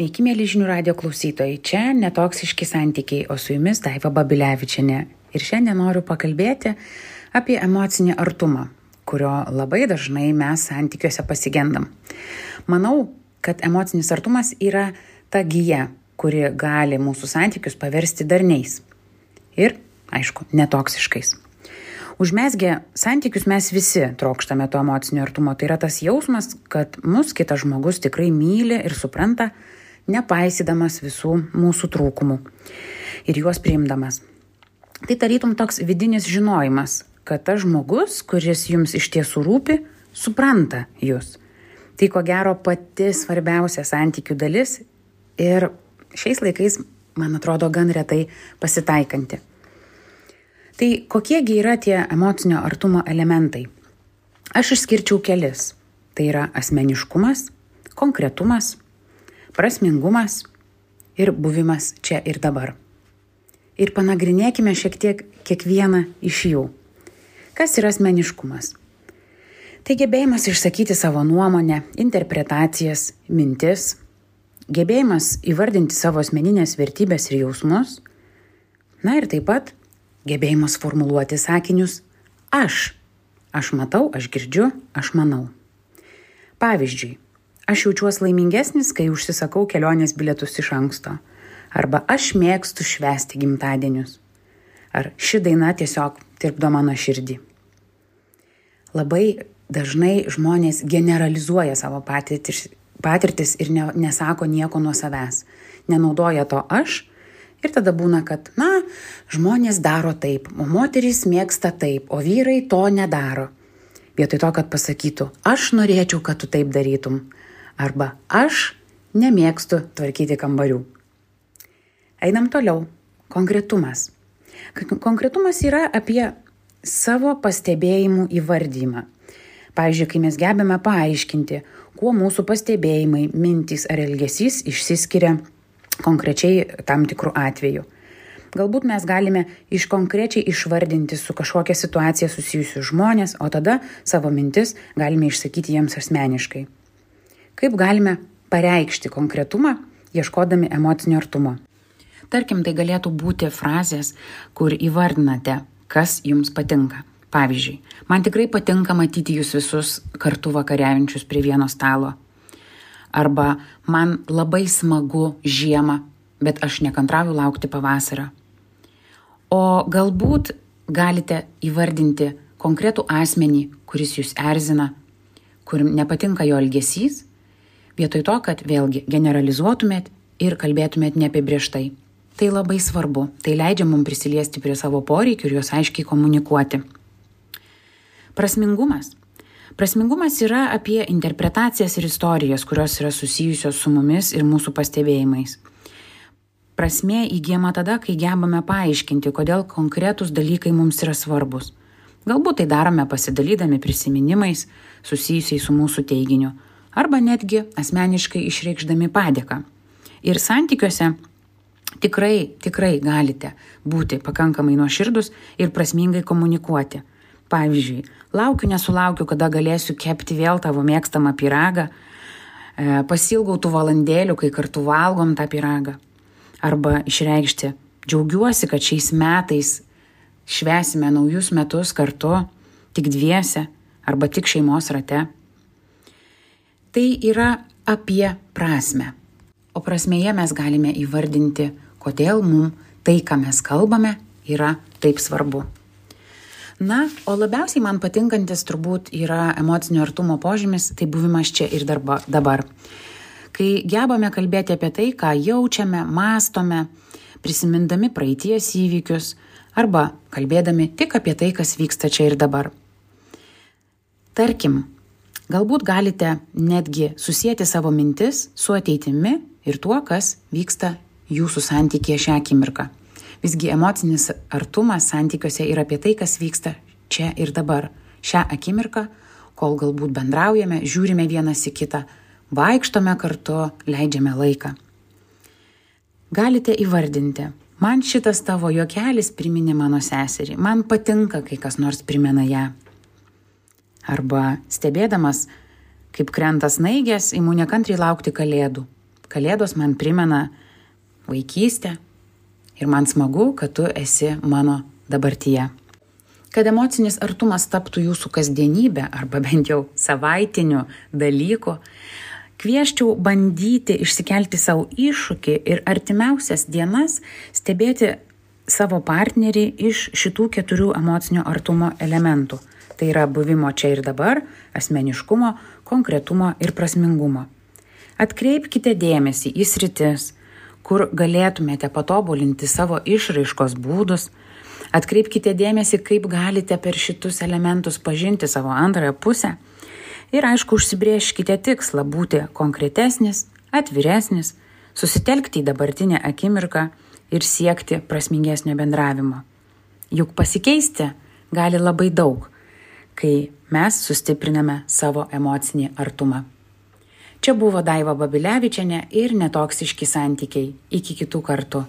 Sveiki, mėly žinių radio klausytojai. Čia netoksiški santykiai, o su jumis Daiva Babilevičiane. Ir šiandien noriu pakalbėti apie emocinį artumą, kurio labai dažnai mes santykiuose pasigendam. Manau, kad emocinis artumas yra ta gyja, kuri gali mūsų santykius paversti darniais. Ir, aišku, netoksiškais. Užmesgę santykius mes visi trokštame to emocinio artumo. Tai yra tas jausmas, kad mus kitas žmogus tikrai myli ir supranta, nepaisydamas visų mūsų trūkumų ir juos priimdamas. Tai tarytum toks vidinis žinojimas, kad tas žmogus, kuris jums iš tiesų rūpi, supranta jūs. Tai ko gero pati svarbiausia santykių dalis ir šiais laikais, man atrodo, gan retai pasitaikanti. Tai kokiegi yra tie emocinio artumo elementai? Aš išskirčiau kelis. Tai yra asmeniškumas, konkretumas, prasmingumas ir buvimas čia ir dabar. Ir panagrinėkime šiek tiek kiekvieną iš jų. Kas yra asmeniškumas? Tai gebėjimas išsakyti savo nuomonę, interpretacijas, mintis, gebėjimas įvardinti savo asmeninės vertybės ir jausmus, na ir taip pat gebėjimas formuluoti sakinius aš. Aš matau, aš girdžiu, aš manau. Pavyzdžiui, Aš jaučiuosi laimingesnis, kai užsisakau kelionės bilietus iš anksto. Arba aš mėgstu švęsti gimtadienius. Ar ši daina tiesiog tirpdo mano širdį. Labai dažnai žmonės generalizuoja savo patirtis, patirtis ir ne, nesako nieko nuo savęs. Nenaudoja to aš ir tada būna, kad, na, žmonės daro taip, o moterys mėgsta taip, o vyrai to nedaro. Vietoj to, kad pasakytų, aš norėčiau, kad tu taip darytum arba aš nemėgstu tvarkyti kambarių. Einam toliau. Konkretumas. Konkretumas yra apie savo pastebėjimų įvardymą. Pavyzdžiui, kai mes gebame paaiškinti, kuo mūsų pastebėjimai, mintys ar elgesys išsiskiria konkrečiai tam tikrų atveju. Galbūt mes galime iš konkrečiai išvardinti su kažkokia situacija susijusius žmonės, o tada savo mintis galime išsakyti jiems asmeniškai. Kaip galime pareikšti konkretumą, ieškodami emocinio artumo? Tarkim, tai galėtų būti frazės, kur įvardinate, kas jums patinka. Pavyzdžiui, man tikrai patinka matyti jūs visus kartu vakariaujančius prie vieno stalo. Arba man labai smagu žiemą, bet aš nekantrauju laukti pavasario. O galbūt galite įvardinti konkretų asmenį, kuris jūs erzina, kur nepatinka jo elgesys vietoj to, kad vėlgi generalizuotumėt ir kalbėtumėt neapibrieštai. Tai labai svarbu, tai leidžia mums prisiliesti prie savo poreikių ir juos aiškiai komunikuoti. Prasmingumas. Prasmingumas yra apie interpretacijas ir istorijas, kurios yra susijusios su mumis ir mūsų pastebėjimais. Prasmė įgyjama tada, kai gebame paaiškinti, kodėl konkretūs dalykai mums yra svarbus. Galbūt tai darome pasidalydami prisiminimais susijusiais su mūsų teiginiu arba netgi asmeniškai išreikšdami padėką. Ir santykiuose tikrai, tikrai galite būti pakankamai nuoširdus ir prasmingai komunikuoti. Pavyzdžiui, laukiu nesulaukiu, kada galėsiu kepti vėl tavo mėgstamą piragą, e, pasilgau tų valandėlių, kai kartu valgom tą piragą. Arba išreikšti, džiaugiuosi, kad šiais metais švesime naujus metus kartu, tik dviese arba tik šeimos rate tai yra apie prasme. O prasmėje mes galime įvardinti, kodėl mums tai, ką mes kalbame, yra taip svarbu. Na, o labiausiai man patinkantis turbūt yra emocinio artumo požymis, tai buvimas čia ir darba, dabar. Kai gebame kalbėti apie tai, ką jaučiame, mastome, prisimindami praeities įvykius arba kalbėdami tik apie tai, kas vyksta čia ir dabar. Tarkim, Galbūt galite netgi susijęti savo mintis su ateitimi ir tuo, kas vyksta jūsų santykėje šią akimirką. Visgi emocinis artumas santykiuose yra apie tai, kas vyksta čia ir dabar, šią akimirką, kol galbūt bendraujame, žiūrime vienas į kitą, vaikštome kartu, leidžiame laiką. Galite įvardinti, man šitas tavo juokelis priminė mano seserį, man patinka, kai kas nors primena ją arba stebėdamas, kaip krenta snaigės, imu nekantriai laukti kalėdų. Kalėdos man primena vaikystę ir man smagu, kad tu esi mano dabartyje. Kad emocinis artumas taptų jūsų kasdienybė arba bent jau savaitiniu dalyku, kvieščiau bandyti išsikelti savo iššūkį ir artimiausias dienas stebėti savo partnerį iš šitų keturių emocinio artumo elementų. Tai yra buvimo čia ir dabar, asmeniškumo, konkretumo ir prasmingumo. Atkreipkite dėmesį į sritis, kur galėtumėte patobulinti savo išraiškos būdus. Atkreipkite dėmesį, kaip galite per šitus elementus pažinti savo antrąją pusę. Ir aišku, užsibrieškite tikslą būti konkretesnis, atviresnis, susitelkti į dabartinę akimirką ir siekti prasmingesnio bendravimo. Juk pasikeisti gali labai daug, kai mes sustipriname savo emocinį artumą. Čia buvo Daiva Babilevičiane ir netoksiški santykiai. Iki kitų kartų.